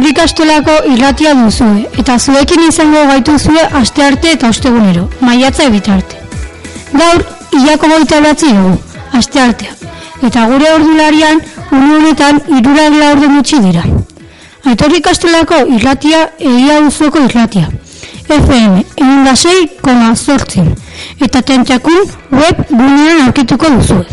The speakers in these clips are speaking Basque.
Arratxaldeon nahizkideok. Gaur, aitorrik astolako irratia duzue, eta zuekin izango gaitu zue aste arte eta ostegunero, maiatza ebitarte. Gaur, iako goita batzi dugu, aste artea, eta gure ordularian, unu honetan, irurak laurde mutxi dira. Aitorrik astolako irratia, egia duzueko irratia. FM, da koma zortzen, eta tentakun web gunean aurkituko duzue.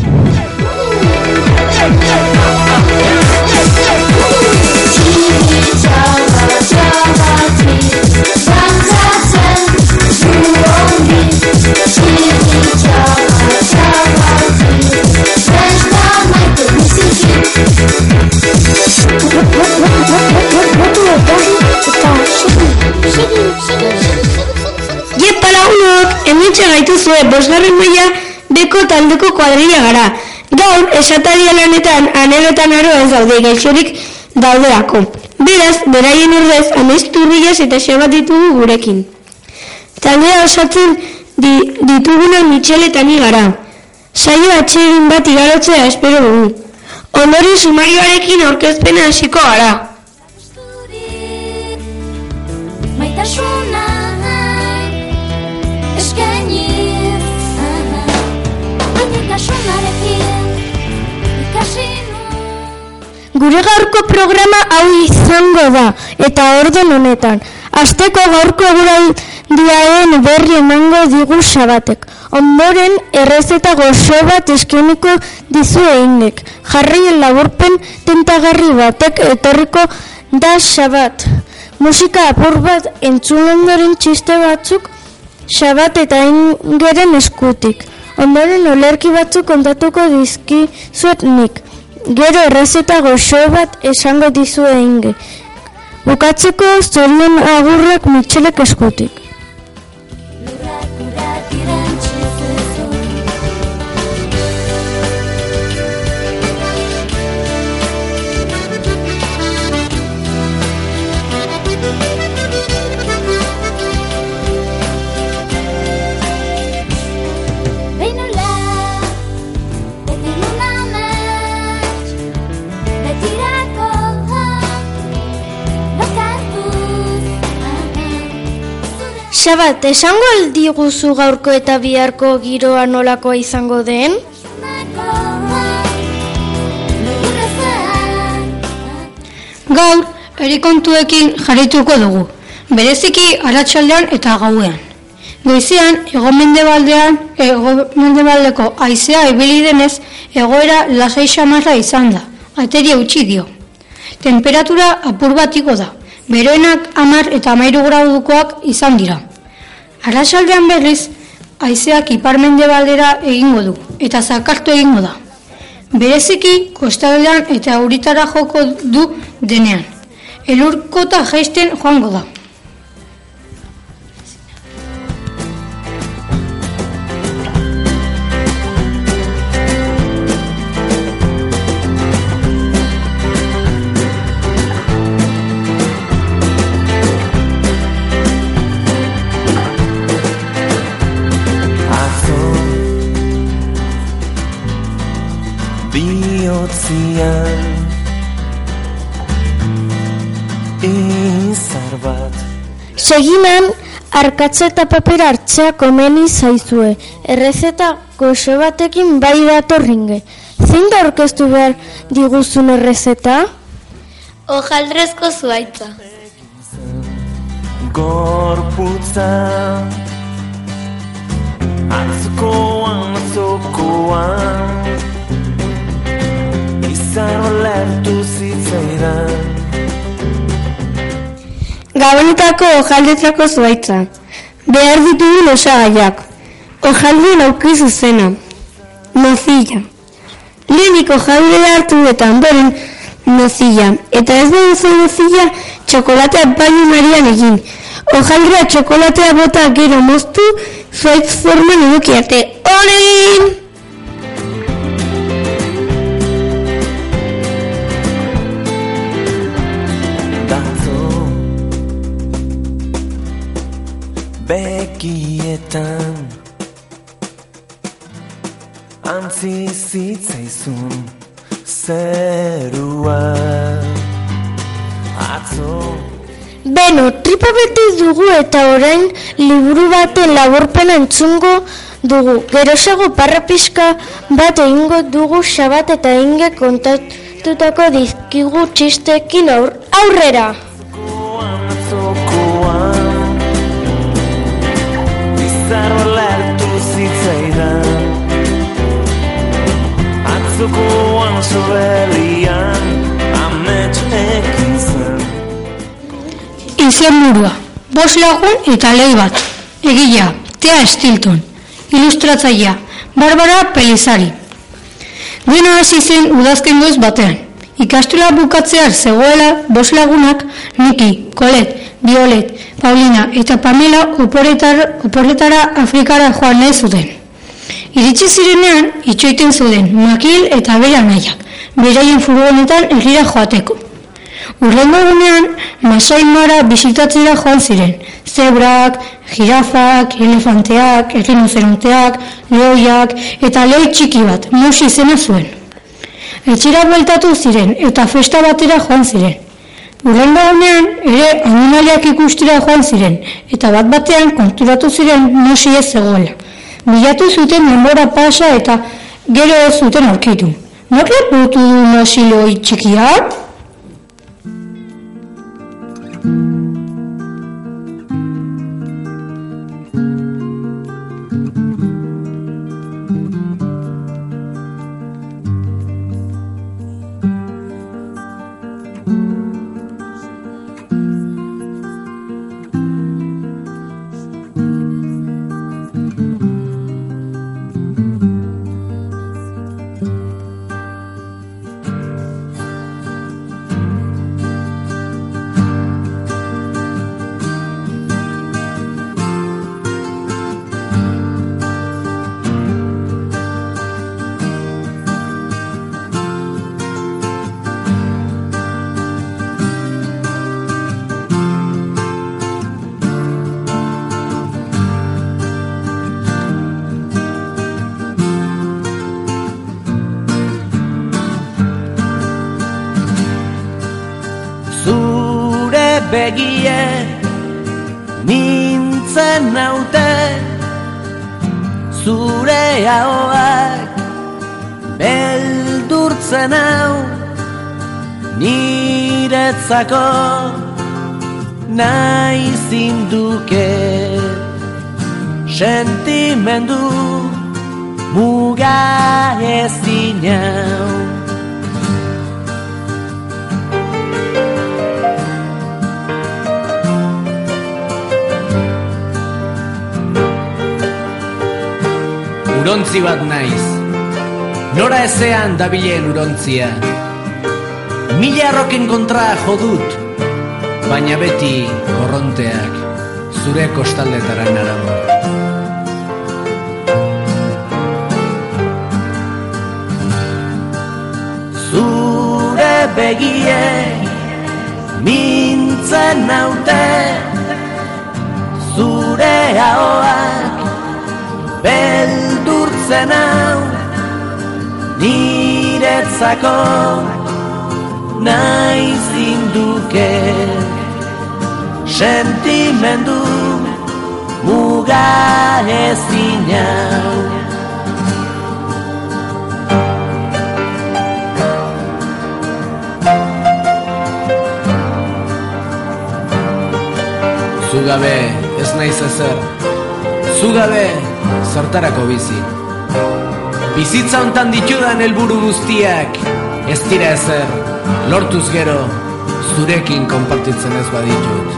Jepa lagunok, emitxe gaitu zuen, bosgarren maila beko taldeko kuadrilla gara. Gaur, esataria lanetan, anelotan aro ez daude, gaixorik daudeako. Beraz, beraien urdez, amestu bilaz eta xabat ditugu gurekin. Taldea osatzen di, ditugunan mitxeletan gara. Saio atxerin bat igarotzea espero dugu. Ondori sumarioarekin aurkezpena hasiko gara. Maitasuna eskaini Maitasunarekin ikasi Gure gaurko programa hau izango da, eta orden honetan. Asteko gaurko eguraldiaren berri emango digu sabatek. Ondoren, errezeta gozo bat eskeniko dizu eginek. Jarri laburpen tentagarri batek etorriko da sabat. Musika apur bat entzun ondoren txiste batzuk sabat eta ingeren eskutik. Ondoren olerki batzuk kontatuko dizki zuet nik. Gero errezeta goxo bat esango dizue inge. Bukatzeko zorion agurrak mitxelek eskutik. Sabat, esango aldiguzu gaurko eta biharko giroa nolakoa izango den? Gaur, erikontuekin jarrituko dugu, bereziki aratsaldean eta gauean. Goizean, egomendebalean, egomendebaldeko haizea ibili denez, egoera lasai xamarra izan da, ateria utzi dio. Temperatura apur batiko da, beroenak amar eta amairu gradukoak izan dira. Arratsaldean berriz, haizeak iparmendebaldera egingo du, eta zakartu egingo da. Bereziki, kostaldean eta auritara joko du denean. Elurkota jaisten joango da. Biotzian Izar bat Seginan, arkatza eta papera hartzea komeni zaizue. Errezeta goxo batekin bai datorringe. Zein da orkestu behar diguzun errezeta? Ojaldrezko zuaitza. Gorputza Atzokoan, atzokoan Izar lertu zitzaidan Gabonetako ojaldetzako zuaitza. Behar ditugun osagaiak. Ojaldien aukizu zena. Nozilla. Lehenik ojaldea hartu eta ondoren nozilla. Eta ez da duzu nozilla txokolatea baino marian egin. Ojaldrea txokolatea bota gero moztu zuaitz forman eduki arte. Olen! Begietan Antzi zitzaizun zerua Atzo Beno, tripa beti dugu eta orain liburu baten laburpena entzungo dugu. Gerosago parra pixka bat egingo dugu xabat eta inge kontatutako dizkigu txistekin aur aurrera. Izen burua, bos lagun eta lei bat. Egilea, Tea Stilton. Ilustratzailea, Barbara Pelizari. Dena hasi zen udazken goiz batean. Ikastola bukatzear zegoela bos lagunak Niki, Kolet, Violet, Paulina eta Pamela oporretar, oporretara Afrikara joan nahi zuten. Iritsi zirenean, itxoiten zuten Makil eta bere anaiak, beraien furgonetan herrira joateko. Urrengo egunean, Masai Mara bisitatzera joan ziren. Zebrak, jirafak, elefanteak, errinozeronteak, lehoiak eta lehoi txiki bat, musi izena zuen. Etxera bueltatu ziren eta festa batera joan ziren. Urrengo egunean ere animaliak ikustera joan ziren eta bat batean konturatu ziren musi ez zegoela. Bilatu zuten denbora pasa eta gero zuten aurkitu. Nork lepotu du musi lehoi txikiak? Begie nintzen naute Zure ahoak beldurtzen hau Niretzako nahi zinduke Sentimendu muga ezin Urontzi bat naiz. Nora ezean dabilen urontzia. Mila arroken kontra jodut, baina beti korronteak zure kostaldetara narama. Zure begie mintzen naute Zure ahoak beldurtzen hau Niretzako nahi zinduke Sentimendu muga ezin hau Zugabe ez naiz ezer. Zugabe zertarako bizi. Bizitza hontan ditudan helburu guztiak ez dira ezer. Lortuz gero zurekin konpartitzen ez baditut.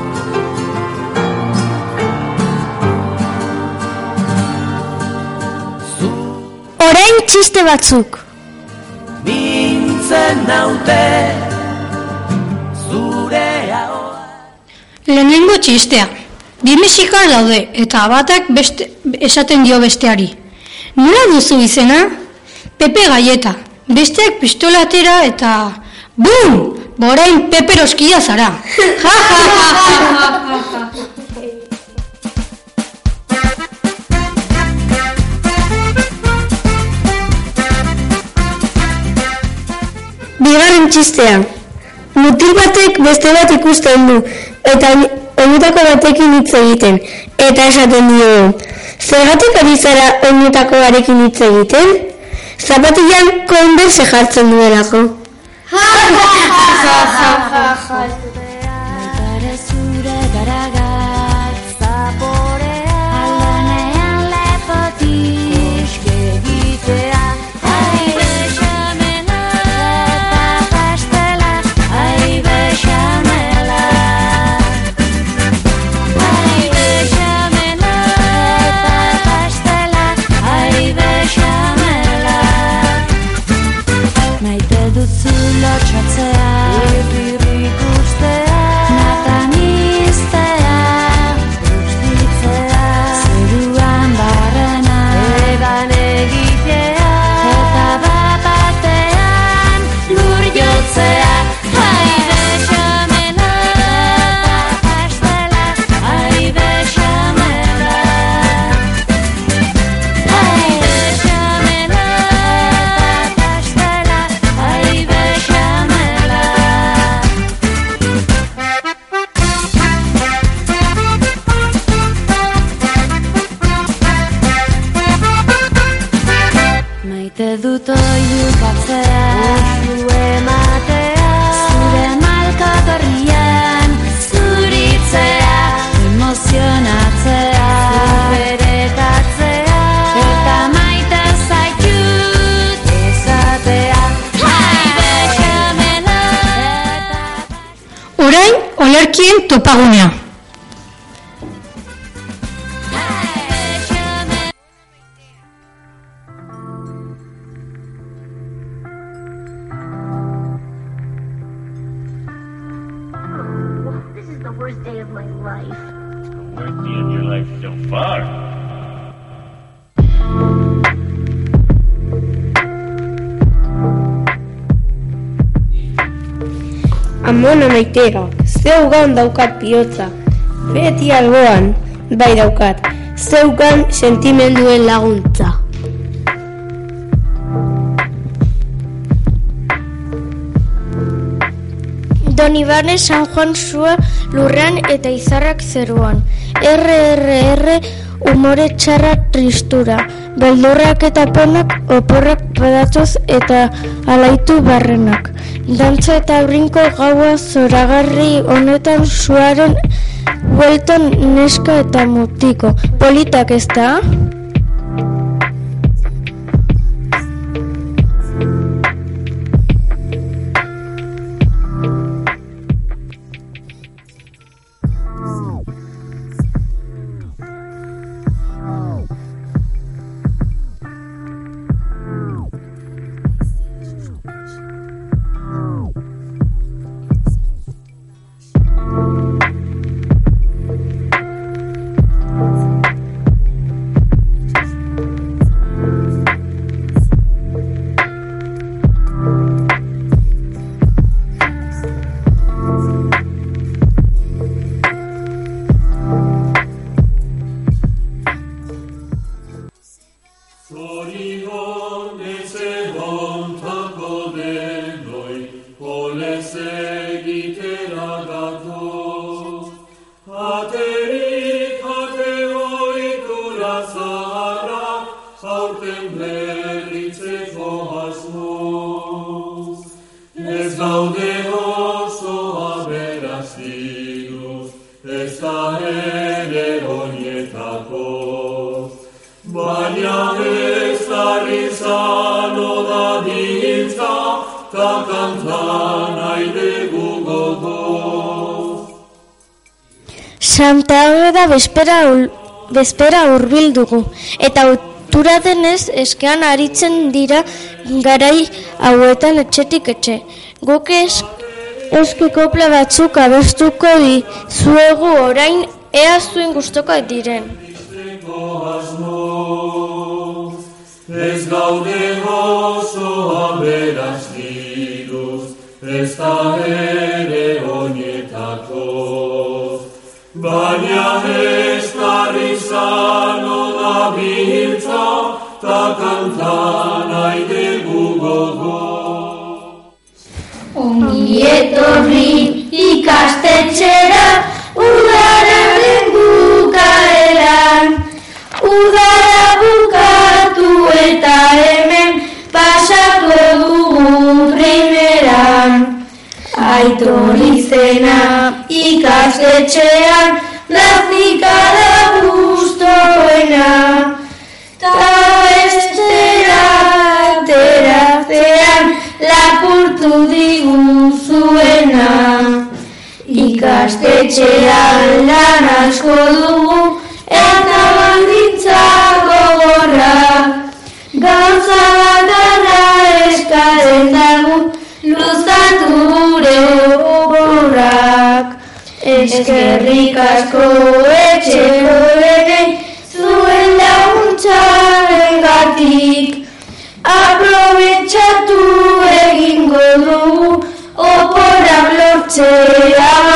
Orain txiste batzuk. Mintzen naute zure ahoa Lehenengo txistea. Bi mexikar daude eta batak beste, esaten dio besteari. Nola duzu izena? Pepe Gaieta. Besteak pistola atera eta... BUM! Borain Pepe Roskia zara. Ja, ja, ja, ja. txistea. Mutil batek beste bat ikusten du, eta oinetako batekin hitz egiten, eta esaten dio, zergatik ari zara oinetako barekin hitz egiten? Zapatilan konberse jartzen duelako. Baitare parolien. Amona maitega, zeugan daukat bihotza. Beti alboan, bai daukat, zeugan sentimenduen laguntza. Don Ibane San Juan zua lurran eta izarrak zeruan. RRR umore txarra tristura. Beldurrak eta penak oporrak badatoz eta alaitu barrenak. Dantza eta brinko gaua zoragarri honetan zuaren bueltan neska eta mutiko. Politak ez da? Arrizano da dintza, ta kantan aidegu gogoz. Santa Ageda bespera, ul- bespera urbil dugu, eta otura denez eskean aritzen dira garai hauetan etxetik etxe. Guk ez, eski kopla batzuk abestuko di zuegu orain ea zuen gustokoak diren. Ez gaude oso aberaz diruz, ez da ere oinetako. Baina ez arrizano da biltza, ta kantan aidegu gogo. etorri ikastetxera Udaren bukaeran Udara ikastetxean Naznika da gustoena Ta bestera ateratzean lapurtu diguzuena. Ikastetxean lan asko dugu eta baldintza gogorra. Gauza bakarra eskaren dagu Eskerrik asko etxeko denei zuen laguntzaren gatik Aprobetxatu egingo dugu oporak lortzeagatik.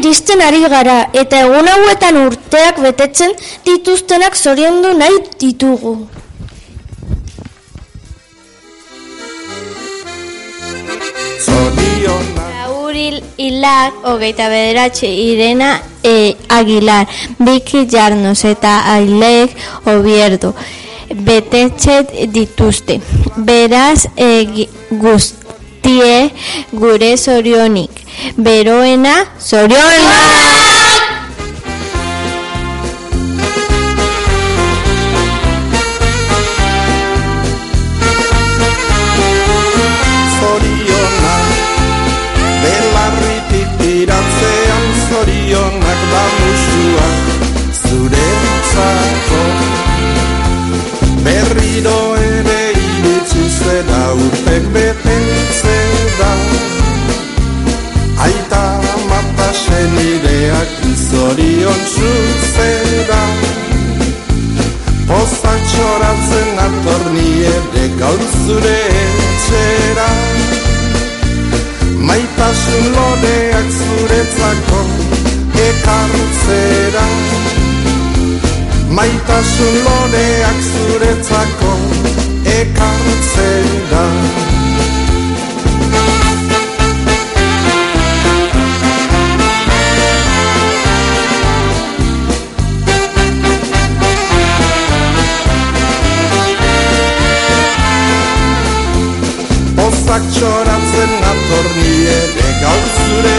Iristen ari gara eta egun hauetan urteak betetzen dituztenak zoriondu nahi ditugu. Raúl Hilak, hogeita bederatxe Irena e, Aguilar, Biki Jarnos eta Ailek Obierdo. Betetxet dituzte. Beraz e, guztie gure zorionik. Beroena zorionak! Zorion zuzera Pozak txoratzen atorni ere gaur zure etxera. Maitasun loreak zuretzako ekartzera Maitasun loreak zuretzako ekartzera nator ni ere gaur zure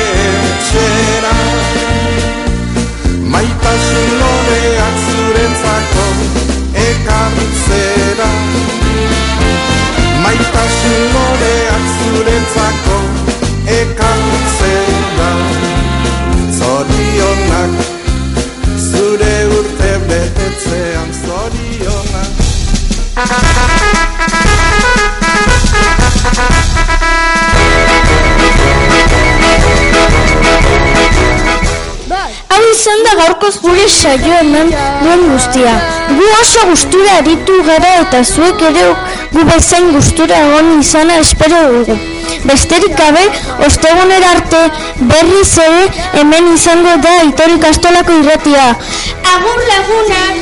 etxera. Maitasun loreak zurentzako ekartzera Maitasun loreak zurentzako ekartzera Zorionak zure urte betetzean zorionak da gaurkoz gure saio hemen duen guztia. Gu oso gustura aritu gara eta zuek ere gu bezain gustura egon izana espero dugu. Besterik gabe, ostegunera arte berriz ere hemen izango da itorik astolako irratia. Agur lagunak!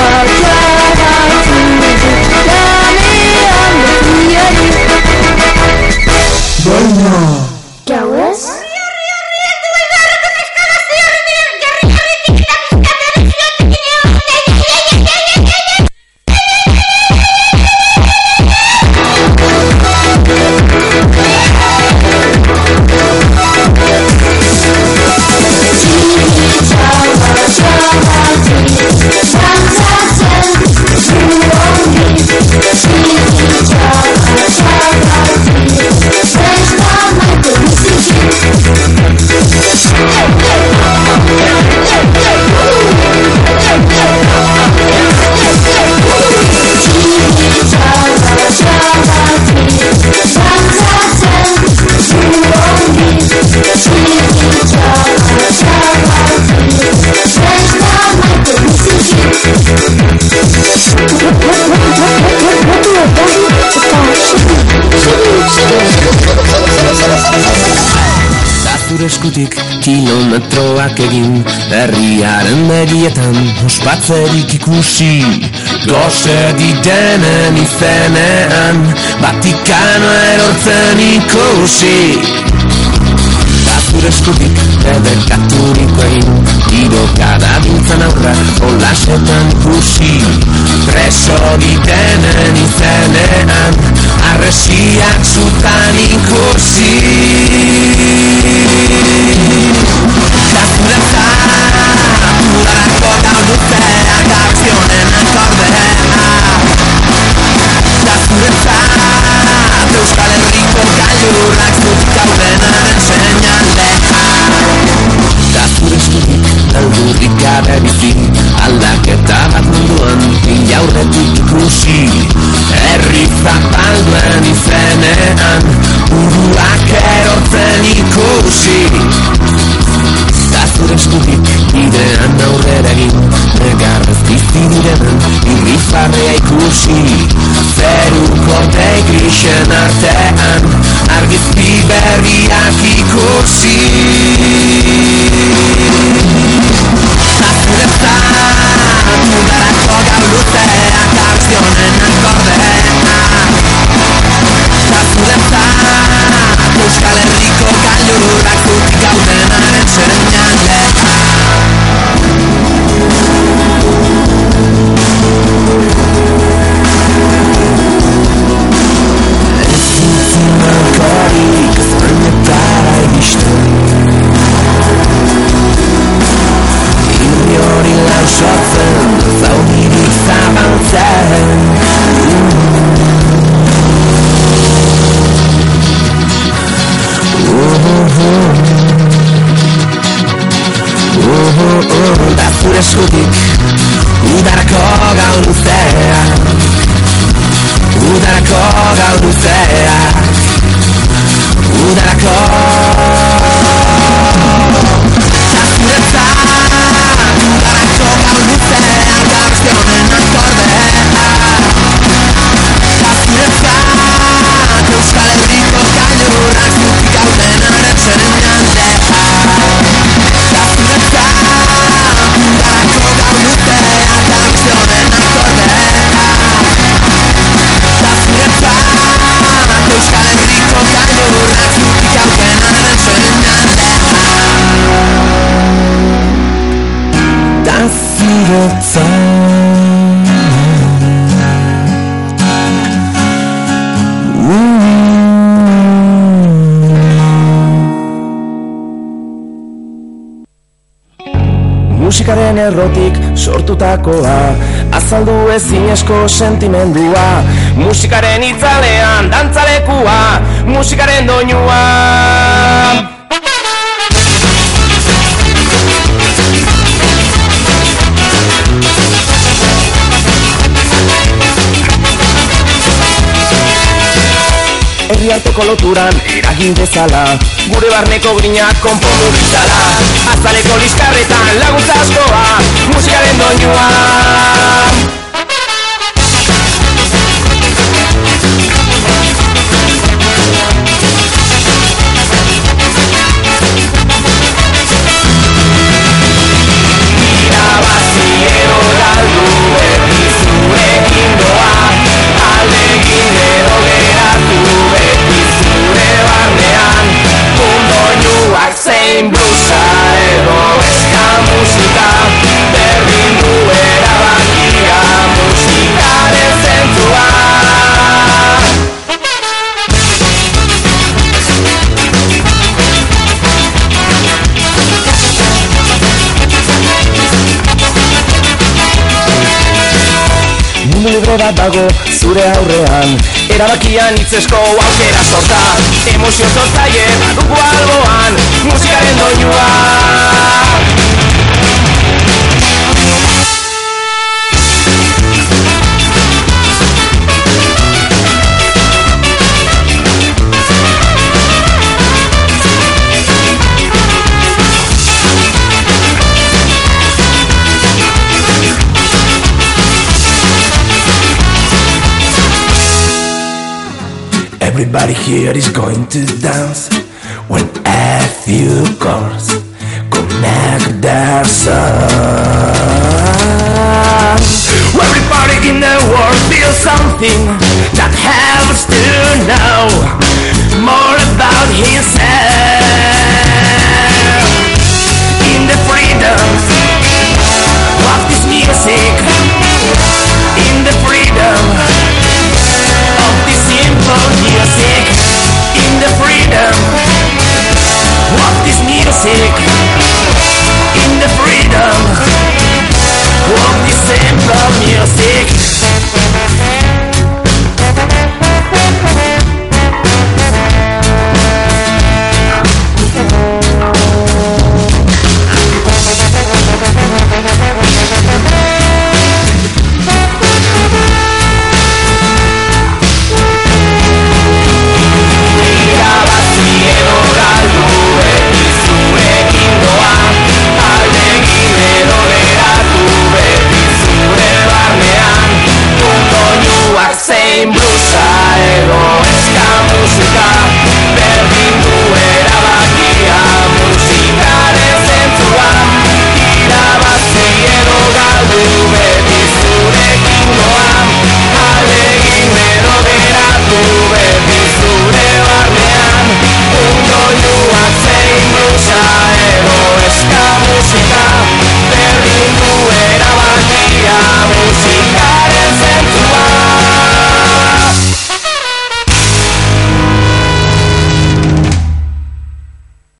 Gauez? Kilometroak egin Herriaren begietan ospatzerik ikusi. Gose didenen izenean Vatikano erortzen ikusi. Da zure eskutik ederkaturiko egin Iroka da biltzen aurra olasetan ikusi Preso didenen izenean Arresiak zutan ikusi zure Udarako gau luzeak akzionen akordea Da zuretzat Euskal Herriko gailurrak zutik gaudenaren seinalea Aldurrik gabe bizi Aldaketa bat munduan Ila aurretik ikusi Herri zapalduen izenean Uruak erortzen ikusi Da zure eskutik Bidean aurrera egin Negarrez bizi direnen Irrifarrea ikusi. Zeruko grisen artean Argizpi berriak ikusi Da zure eskutik Udarako gau luzeak Udarako gau luzeak Udarako musikaren errotik sortutakoa. Azaldu ezinezko sentimendua. Musikaren itzalean dantzalekua. Musikaren doinua Herri arteko loturan eragin dezala. Gure barneko grinak konpondu ditzala Azaleko liskarretan laguntza askoa Musikaren doinua bat dago zure aurrean. Erabakian itzesko aukera sorta Emozio sortzaile badugu alboan Musikaren doinua Everybody here is going to dance when a few chords connect their songs. Everybody in the world feels something that helps to know more about himself. In the freedom of this music, music in the freedom of this simple music